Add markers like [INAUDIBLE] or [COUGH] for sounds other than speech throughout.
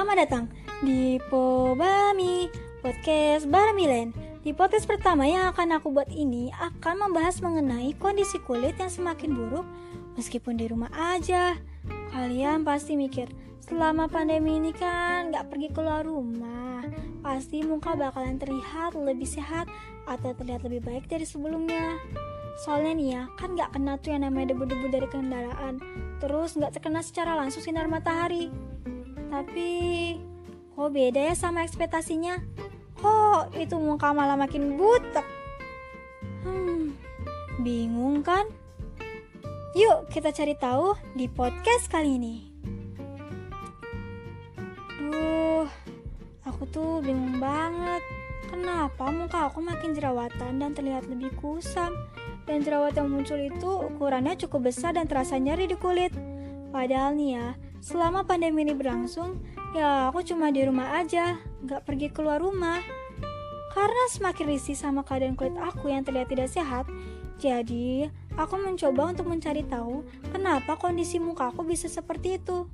Selamat datang di Pobami Podcast Baramilen. Di podcast pertama yang akan aku buat ini akan membahas mengenai kondisi kulit yang semakin buruk meskipun di rumah aja. Kalian pasti mikir, selama pandemi ini kan gak pergi keluar rumah, pasti muka bakalan terlihat lebih sehat atau terlihat lebih baik dari sebelumnya. Soalnya nih ya, kan gak kena tuh yang namanya debu-debu dari kendaraan, terus gak terkena secara langsung sinar matahari. Tapi, kok beda ya sama ekspektasinya? Kok itu muka malah makin butek? Hmm, bingung kan? Yuk kita cari tahu di podcast kali ini. Duh, aku tuh bingung banget. Kenapa muka aku makin jerawatan dan terlihat lebih kusam? Dan jerawat yang muncul itu ukurannya cukup besar dan terasa nyeri di kulit. Padahal nih ya, selama pandemi ini berlangsung, ya aku cuma di rumah aja, gak pergi keluar rumah. Karena semakin risih sama keadaan kulit aku yang terlihat tidak sehat, jadi aku mencoba untuk mencari tahu kenapa kondisi muka aku bisa seperti itu.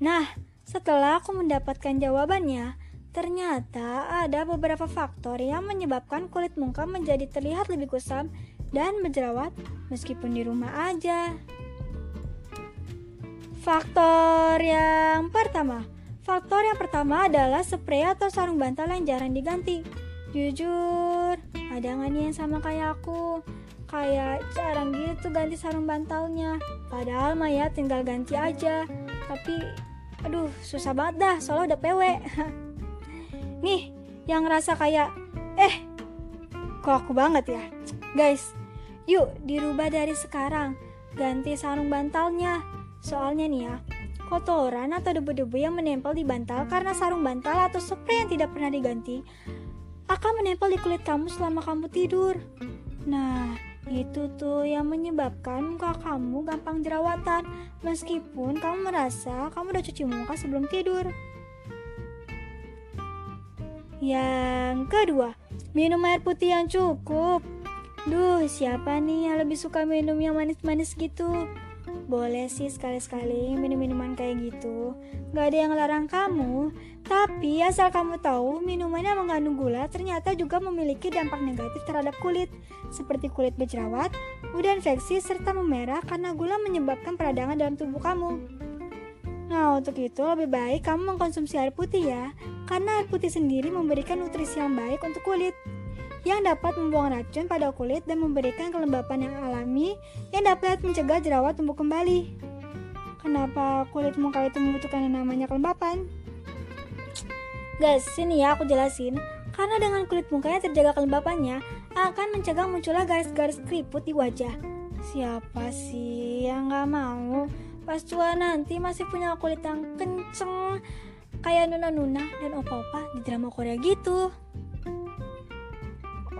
Nah, setelah aku mendapatkan jawabannya, ternyata ada beberapa faktor yang menyebabkan kulit muka menjadi terlihat lebih kusam dan berjerawat meskipun di rumah aja. Faktor yang pertama, faktor yang pertama adalah spray atau sarung bantal yang jarang diganti. Jujur, ada nggak nih yang sama kayak aku? Kayak jarang gitu ganti sarung bantalnya. Padahal mah ya tinggal ganti aja. Tapi, aduh susah banget dah soalnya udah PW. [LAUGHS] nih, yang ngerasa kayak, eh, kok aku banget ya? Guys, yuk dirubah dari sekarang. Ganti sarung bantalnya Soalnya nih ya, kotoran atau debu-debu yang menempel di bantal karena sarung bantal atau spray yang tidak pernah diganti akan menempel di kulit kamu selama kamu tidur. Nah, itu tuh yang menyebabkan muka kamu gampang jerawatan meskipun kamu merasa kamu udah cuci muka sebelum tidur. Yang kedua, minum air putih yang cukup. Duh, siapa nih yang lebih suka minum yang manis-manis gitu? Boleh sih sekali-sekali minum minuman kayak gitu. Gak ada yang larang kamu. Tapi asal kamu tahu minuman yang mengandung gula ternyata juga memiliki dampak negatif terhadap kulit. Seperti kulit berjerawat, mudah infeksi, serta memerah karena gula menyebabkan peradangan dalam tubuh kamu. Nah, untuk itu lebih baik kamu mengkonsumsi air putih ya, karena air putih sendiri memberikan nutrisi yang baik untuk kulit yang dapat membuang racun pada kulit dan memberikan kelembapan yang alami yang dapat mencegah jerawat tumbuh kembali. Kenapa kulit muka itu membutuhkan yang namanya kelembapan? Guys, sini ya aku jelasin. Karena dengan kulit muka yang terjaga kelembapannya akan mencegah munculnya garis-garis keriput di wajah. Siapa sih yang gak mau pas tua nanti masih punya kulit yang kenceng kayak nuna-nuna dan opa-opa di drama Korea gitu.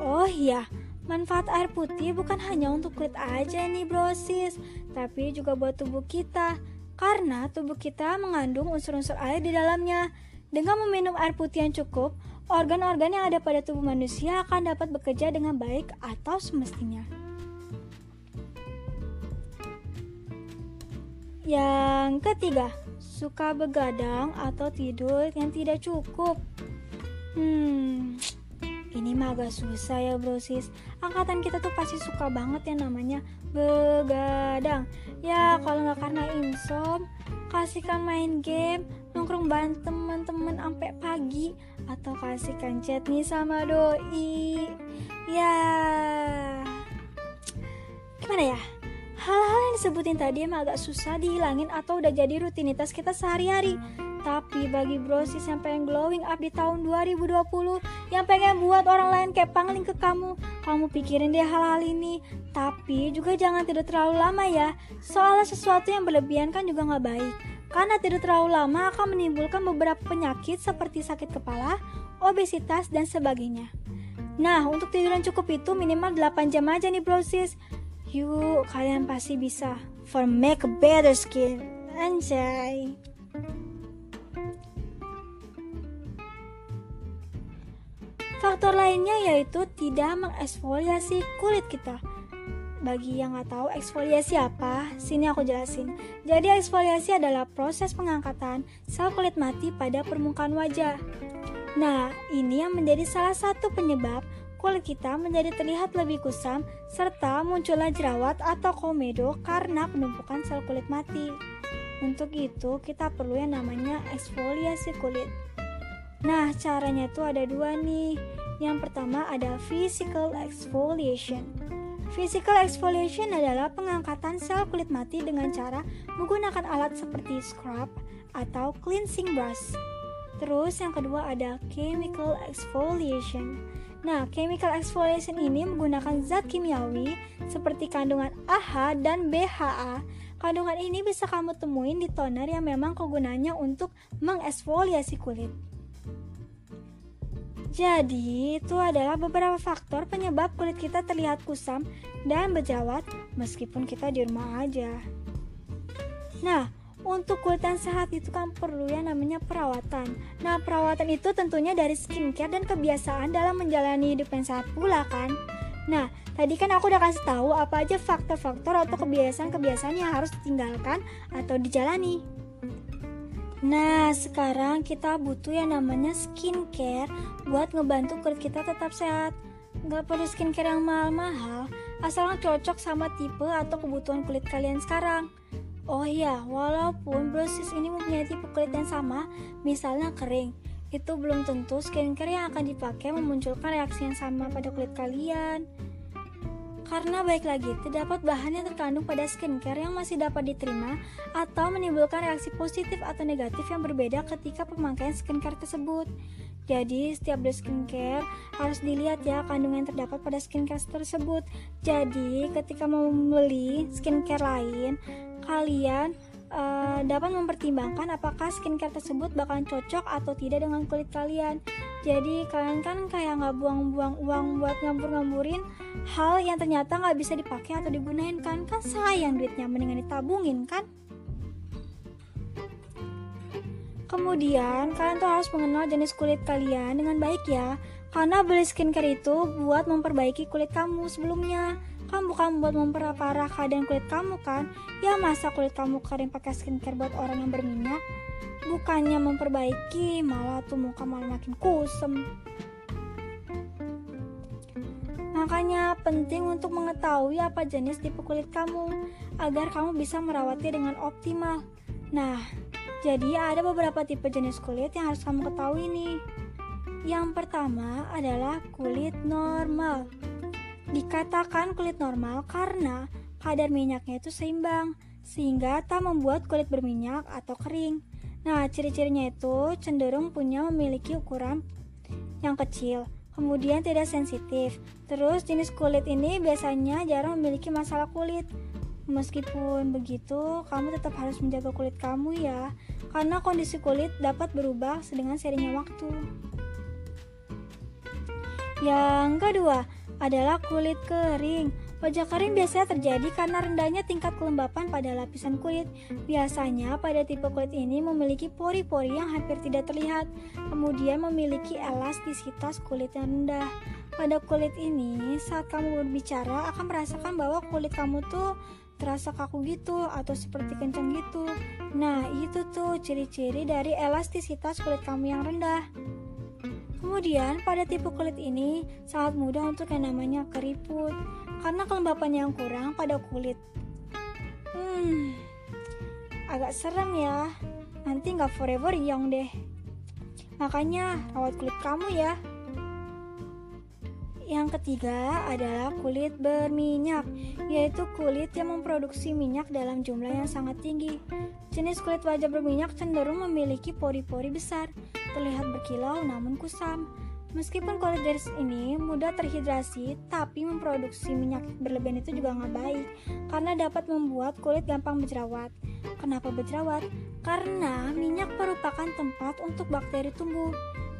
Oh iya, manfaat air putih bukan hanya untuk kulit aja nih brosis, tapi juga buat tubuh kita. Karena tubuh kita mengandung unsur-unsur air di dalamnya. Dengan meminum air putih yang cukup, organ-organ yang ada pada tubuh manusia akan dapat bekerja dengan baik atau semestinya. Yang ketiga, suka begadang atau tidur yang tidak cukup. Hmm, ini mah agak susah ya brosis Angkatan kita tuh pasti suka banget yang namanya begadang. Ya kalau nggak karena insom Kasihkan main game Nongkrong bareng teman-teman sampai pagi Atau kasihkan chat nih sama doi. Ya. Gimana ya? Hal-hal yang disebutin tadi emang agak susah dihilangin atau udah jadi rutinitas kita sehari-hari tapi bagi brosis yang pengen glowing up di tahun 2020 Yang pengen buat orang lain kayak pangling ke kamu Kamu pikirin deh hal-hal ini. Tapi juga jangan tidur terlalu lama ya Soalnya sesuatu yang berlebihan kan juga gak baik. Karena tidur terlalu lama akan menimbulkan beberapa penyakit seperti sakit kepala, obesitas, dan sebagainya. Nah, untuk tidur yang cukup itu minimal 8 jam aja nih brosis. Yuk, kalian pasti bisa For make a better skin. Anjay Faktor lainnya yaitu tidak mengeksfoliasi kulit kita. bagi yang nggak tahu eksfoliasi apa, sini aku jelasin. Jadi eksfoliasi adalah proses pengangkatan sel kulit mati pada permukaan wajah. Nah, ini yang menjadi salah satu penyebab kulit kita menjadi terlihat lebih kusam serta munculnya jerawat atau komedo karena penumpukan sel kulit mati. Untuk itu, kita perlu yang namanya eksfoliasi kulit. Nah, caranya tuh ada dua nih. Yang pertama ada physical exfoliation. Physical exfoliation adalah pengangkatan sel kulit mati dengan cara menggunakan alat seperti scrub atau cleansing brush. Terus yang kedua ada chemical exfoliation. Nah, chemical exfoliation ini menggunakan zat kimiawi seperti kandungan AHA dan BHA. Kandungan ini bisa kamu temuin di toner yang memang kegunaannya untuk mengeksfoliasi kulit. Jadi, itu adalah beberapa faktor penyebab kulit kita terlihat kusam dan berjerawat meskipun kita di rumah aja. Nah, untuk kulit yang sehat itu kan perlu yang namanya perawatan. Nah, perawatan itu tentunya dari skincare dan kebiasaan dalam menjalani hidup yang sehat pula kan. Nah, tadi kan aku udah kasih tahu apa aja faktor-faktor atau kebiasaan-kebiasaan yang harus ditinggalkan atau dijalani. Nah, sekarang kita butuh yang namanya skincare buat ngebantu kulit kita tetap sehat. Gak perlu skincare yang mahal-mahal, asalkan cocok sama tipe atau kebutuhan kulit kalian sekarang. Oh iya, walaupun brosis ini mempunyai tipe kulit yang sama, misalnya kering, itu belum tentu skincare yang akan dipakai memunculkan reaksi yang sama pada kulit kalian. Karena baik lagi, terdapat bahan yang terkandung pada skincare yang masih dapat diterima atau menimbulkan reaksi positif atau negatif yang berbeda ketika pemakaian skincare tersebut. Jadi, setiap beli skincare harus dilihat ya kandungan yang terdapat pada skincare tersebut. Jadi, ketika mau membeli skincare lain, kalian uh, dapat mempertimbangkan apakah skincare tersebut bakalan cocok atau tidak dengan kulit kalian. Jadi kalian kan kayak nggak buang-buang uang buat ngambur-ngamburin hal yang ternyata nggak bisa dipakai atau digunain kan kan sayang duitnya mendingan ditabungin kan Kemudian, kalian tuh harus mengenal jenis kulit kalian dengan baik ya. Karena beli skincare itu buat memperbaiki kulit kamu sebelumnya. Kan bukan buat memperparah keadaan kulit kamu kan? Ya masa kulit kamu kering pakai skincare buat orang yang berminyak? Bukannya memperbaiki malah tuh muka malah makin kusem Makanya penting untuk mengetahui apa jenis tipe kulit kamu agar kamu bisa merawatnya dengan optimal. Nah, jadi ada beberapa tipe jenis kulit yang harus kamu ketahui nih. Yang pertama adalah kulit normal. Dikatakan kulit normal karena kadar minyaknya itu seimbang, sehingga tak membuat kulit berminyak atau kering. Nah, ciri-cirinya itu cenderung punya memiliki ukuran yang kecil, kemudian tidak sensitif. Terus jenis kulit ini biasanya jarang memiliki masalah kulit. Meskipun begitu, kamu tetap harus menjaga kulit kamu ya, karena kondisi kulit dapat berubah dengan serinya waktu. Yang kedua adalah kulit kering. Wajah kering biasanya terjadi karena rendahnya tingkat kelembapan pada lapisan kulit. Biasanya pada tipe kulit ini memiliki pori-pori yang hampir tidak terlihat, kemudian memiliki elastisitas kulit yang rendah. Pada kulit ini, saat kamu berbicara akan merasakan bahwa kulit kamu tuh terasa kaku gitu atau seperti kencang gitu. Nah, itu tuh ciri-ciri dari elastisitas kulit kamu yang rendah. Kemudian, pada tipe kulit ini sangat mudah untuk yang namanya keriput karena kelembapan yang kurang pada kulit. Hmm, agak serem ya. Nanti nggak forever young deh. Makanya rawat kulit kamu ya. Yang ketiga adalah kulit berminyak, yaitu kulit yang memproduksi minyak dalam jumlah yang sangat tinggi. Jenis kulit wajah berminyak cenderung memiliki pori-pori besar, terlihat berkilau namun kusam. Meskipun kulit dari ini mudah terhidrasi, tapi memproduksi minyak berlebihan itu juga nggak baik karena dapat membuat kulit gampang berjerawat. Kenapa berjerawat? Karena minyak merupakan tempat untuk bakteri tumbuh.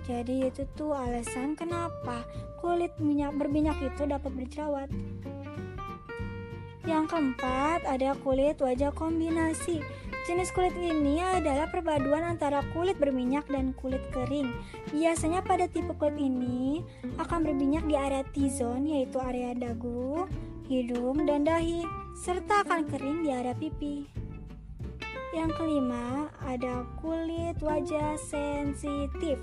Jadi itu tuh alasan kenapa kulit minyak berminyak itu dapat berjerawat. Yang keempat ada kulit wajah kombinasi. Jenis kulit ini adalah perpaduan antara kulit berminyak dan kulit kering. Biasanya pada tipe kulit ini akan berminyak di area T-zone yaitu area dagu, hidung, dan dahi, serta akan kering di area pipi. Yang kelima, ada kulit wajah sensitif.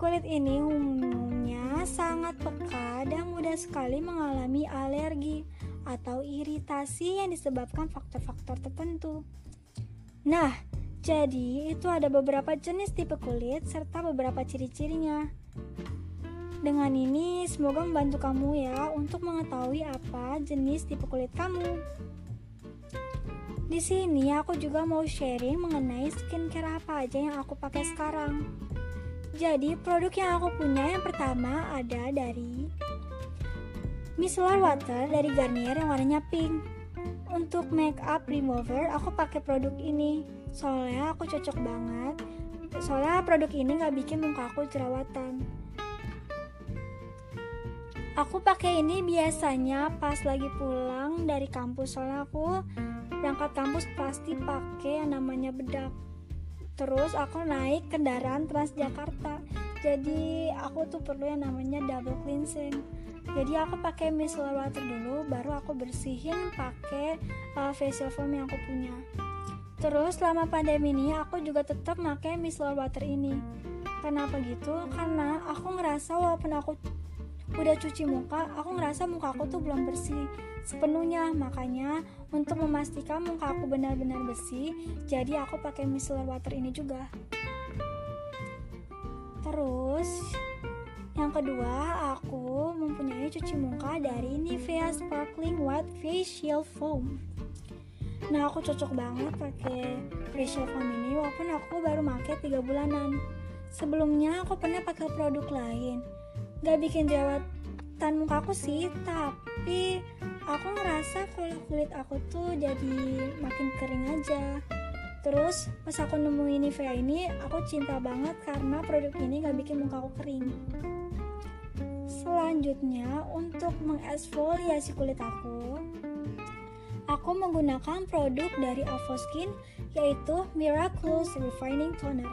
Kulit ini umumnya sangat peka dan mudah sekali mengalami alergi atau iritasi yang disebabkan faktor-faktor tertentu. Nah, jadi itu ada beberapa jenis tipe kulit serta beberapa ciri-cirinya. Dengan ini semoga membantu kamu ya untuk mengetahui apa jenis tipe kulit kamu. Di sini aku juga mau sharing mengenai skincare apa aja yang aku pakai sekarang. Jadi produk yang aku punya yang pertama ada dari micellar water dari Garnier yang warnanya pink. Untuk makeup remover aku pakai produk ini. Soalnya aku cocok banget. Soalnya produk ini nggak bikin muka aku jerawatan. Aku pakai ini biasanya pas lagi pulang dari kampus soalnya aku berangkat kampus pasti pakai yang namanya bedak. Terus aku naik kendaraan Transjakarta. Jadi aku tuh perlu yang namanya double cleansing jadi aku pakai micellar water dulu baru aku bersihin pakai uh, facial foam yang aku punya. Terus selama pandemi ini aku juga tetap pakai micellar water ini. Kenapa gitu? Karena aku ngerasa walaupun aku udah cuci muka aku ngerasa muka aku tuh belum bersih sepenuhnya. Makanya untuk memastikan muka aku benar-benar bersih jadi aku pakai micellar water ini juga. Terus yang kedua, aku mempunyai cuci muka dari Nivea Sparkling White Facial Foam. Nah, aku cocok banget pakai facial foam ini walaupun aku baru pakai 3 bulanan. Sebelumnya aku pernah pakai produk lain. Gak bikin jerawatan muka aku sih, tapi aku ngerasa kalau kulit aku tuh jadi makin kering aja. Terus pas aku nemuin Nivea ini, aku cinta banget karena produk ini gak bikin muka aku kering. Selanjutnya, untuk mengeksfoliasi kulit aku, aku menggunakan produk dari Avoskin yaitu Miraculous Refining Toner.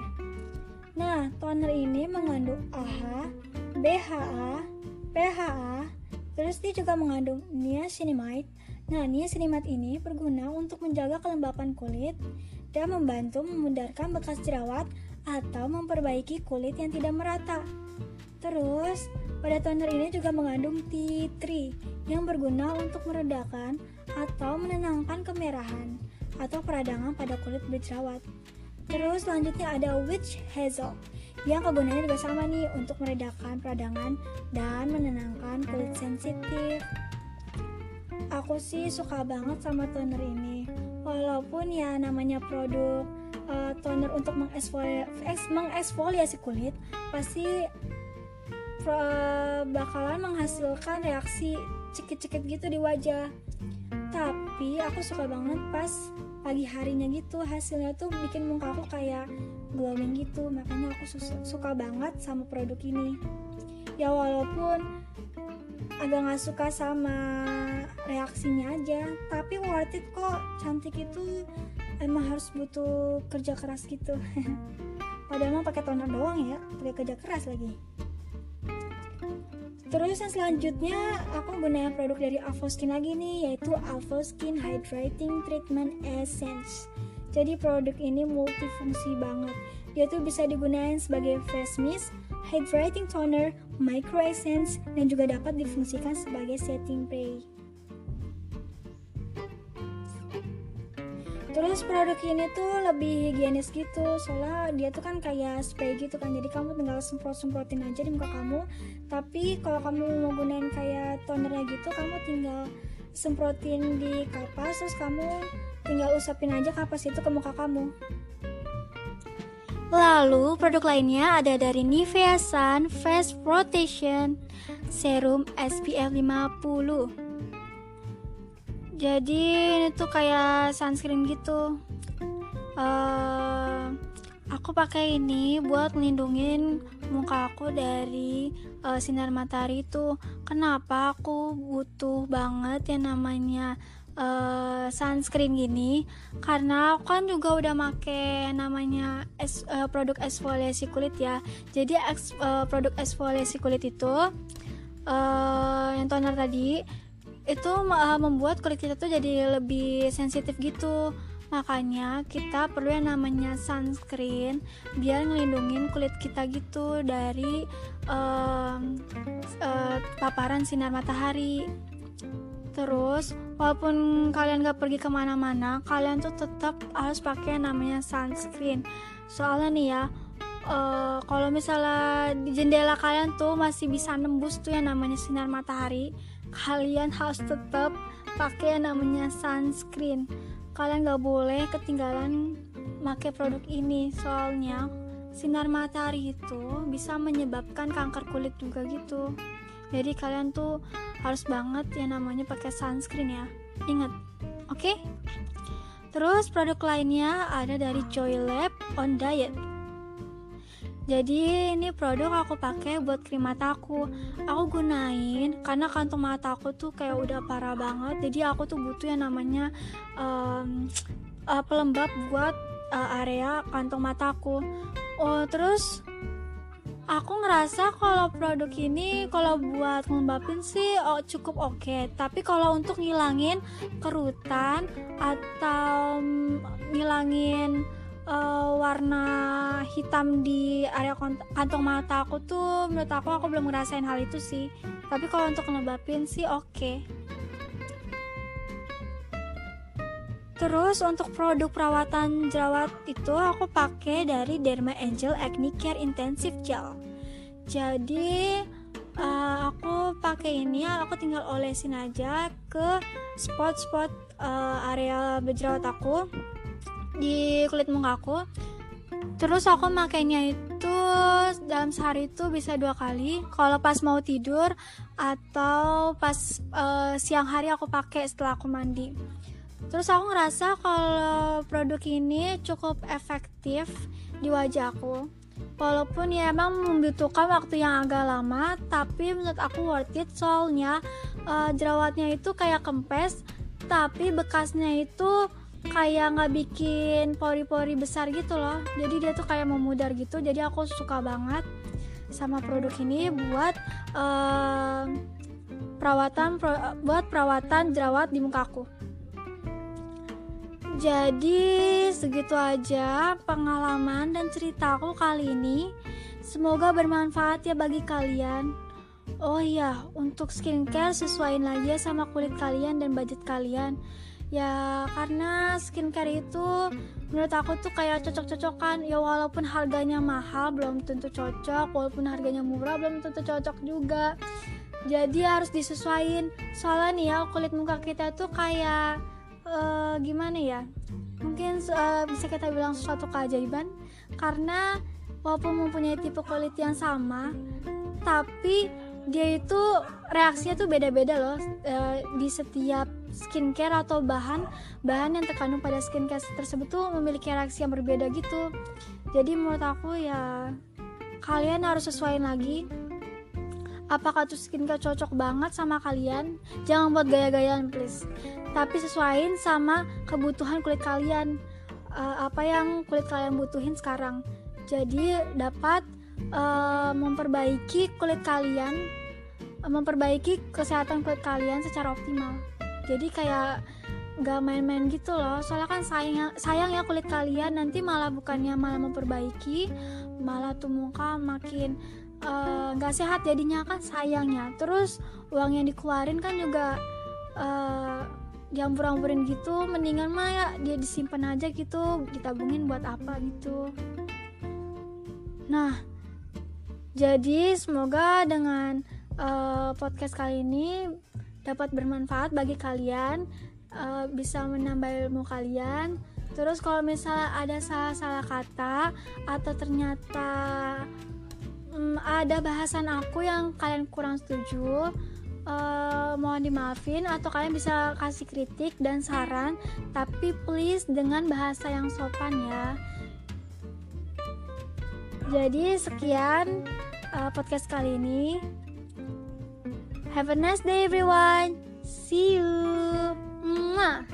Nah, toner ini mengandung AHA, BHA, PHA, terus dia juga mengandung niacinamide. Nah, niacinamide ini berguna untuk menjaga kelembapan kulit dan membantu memudarkan bekas jerawat atau memperbaiki kulit yang tidak merata. Terus, pada toner ini juga mengandung tea tree yang berguna untuk meredakan atau menenangkan kemerahan atau peradangan pada kulit berjerawat. Terus selanjutnya ada witch hazel yang kegunaannya juga sama nih untuk meredakan peradangan dan menenangkan kulit sensitif. Aku sih suka banget sama toner ini. Walaupun ya namanya produk uh, toner untuk mengeksfoliasi, kulit pasti bakalan menghasilkan reaksi cekit-cekit gitu di wajah. Tapi aku suka banget pas pagi harinya gitu hasilnya tuh bikin muka aku kayak glowing gitu. Makanya aku suka banget sama produk ini. Ya walaupun agak nggak suka sama reaksinya aja tapi worth it kok. Cantik itu emang harus butuh kerja keras gitu. [LAUGHS] Padahal mah pakai toner doang ya pakai kerja keras lagi Terus yang selanjutnya aku gunain produk dari Avoskin lagi nih yaitu Avoskin Hydrating Treatment Essence. Jadi produk ini multifungsi banget. Dia tuh bisa digunakan sebagai face mist, hydrating toner, micro essence, dan juga dapat difungsikan sebagai setting spray. Terus produk ini tuh lebih higienis gitu soalnya dia tuh kan kayak spray gitu kan. Jadi kamu tinggal semprot semprotin aja di muka kamu. Tapi kalau kamu mau gunain kayak tonernya gitu kamu tinggal semprotin di kapas terus kamu tinggal usapin aja kapas itu ke muka kamu. Lalu produk lainnya ada dari Nivea Sun Face Protection Serum SPF 50 jadi ini tuh kayak sunscreen gitu. Uh, aku pakai ini buat melindungi muka aku dari uh, sinar matahari itu. Kenapa aku butuh banget yang namanya uh, sunscreen gini? Karena aku kan juga udah make namanya es, uh, produk eksfoliasi kulit ya. Jadi eks, uh, produk eksfoliasi kulit itu uh, yang toner tadi itu uh, membuat kulit kita tuh jadi lebih sensitif gitu. Makanya kita perlu yang namanya sunscreen biar ngelindungin kulit kita gitu dari uh, uh, paparan sinar matahari. Terus walaupun kalian gak pergi ke mana-mana kalian tuh tetap harus pakai yang namanya sunscreen. Soalnya nih ya uh, kalau misalnya di jendela kalian tuh masih bisa nembus tuh yang namanya sinar matahari kalian harus tetap pakai yang namanya sunscreen. Kalian gak boleh ketinggalan pakai produk ini soalnya sinar matahari itu bisa menyebabkan kanker kulit juga gitu. Jadi kalian tuh harus banget yang namanya pakai sunscreen ya. Ingat oke? Okay? terus produk lainnya ada dari Joy Lab on Diet jadi ini produk aku pakai buat krim mata aku. Gunain karena kantong mata aku tuh kayak udah parah banget. Jadi aku tuh butuh yang namanya um, uh, pelembab buat uh, area kantong mataku. Oh terus aku ngerasa kalau produk ini kalau buat ngelembapin sih oh, cukup oke okay. tapi kalau untuk ngilangin kerutan atau ngilangin uh, warna hitam di area kantong mata aku tuh menurut aku aku belum ngerasain hal itu sih tapi kalau untuk ngelembapin sih oke okay. Terus untuk produk perawatan jerawat itu aku pakai dari Derma Angel Acne Care Intensive Gel. Jadi uh, aku pakai ini aku tinggal olesin aja ke spot-spot uh, area berjerawat aku di kulit muka aku. Terus aku makainya itu dalam sehari itu bisa dua kali. Kalau pas mau tidur atau pas uh, siang hari aku pakai setelah aku mandi. Terus aku ngerasa kalau produk ini cukup efektif di wajah aku. Walaupun ya emang membutuhkan waktu yang agak lama tapi menurut aku worth it. Soalnya uh, jerawatnya itu kayak kempes tapi bekasnya itu kayak nggak bikin pori-pori besar gitu loh. Jadi dia tuh kayak memudar gitu. Jadi aku suka banget sama produk ini buat uh, perawatan pro, buat perawatan jerawat di mukaku jadi segitu aja pengalaman dan ceritaku kali ini. Semoga bermanfaat ya bagi kalian. Oh iya untuk skincare sesuaiin lagi ya sama kulit kalian dan budget kalian ya karena skincare itu menurut aku tuh kayak cocok-cocokan. Ya walaupun harganya mahal belum tentu cocok. Walaupun harganya murah belum tentu cocok juga. Jadi harus disesuaikan. Soalnya nih ya kulit muka kita tuh kayak uh, gimana ya? Mungkin uh, bisa kita bilang suatu keajaiban. Karena walaupun mempunyai tipe kulit yang sama tapi dia itu reaksinya tuh beda-beda loh uh, di setiap skincare atau bahan bahan yang terkandung pada skincare tersebut tuh memiliki reaksi yang berbeda gitu. Jadi menurut aku ya kalian harus sesuaiin lagi apakah tuh skincare cocok banget sama kalian. Jangan buat gaya-gayaan please. Tapi sesuaiin sama kebutuhan kulit kalian. Uh, apa yang kulit kalian butuhin sekarang. Jadi dapat uh, memperbaiki kulit kalian memperbaiki kesehatan kulit kalian secara optimal. Jadi kayak gak main-main gitu loh. Soalnya kan sayang sayang ya kulit kalian. Nanti malah bukannya malah memperbaiki malah tuh muka makin uh, eh, gak sehat jadinya kan sayangnya. Terus uang yang dikeluarin kan juga uh, diampur-ampurin gitu. Mendingan mah ya dia disimpan aja gitu ditabungin buat apa gitu. Nah jadi semoga dengan uh, podcast kali ini dapat bermanfaat bagi kalian uh, bisa menambah ilmu kalian. Terus kalau misalnya ada salah-salah kata atau ternyata um, ada bahasan aku yang kalian kurang setuju uh, mohon dimaafin atau kalian bisa kasih kritik dan saran. Tapi please dengan bahasa yang sopan ya jadi sekian uh, podcast kali ini Have a nice day everyone. See you. Mwah.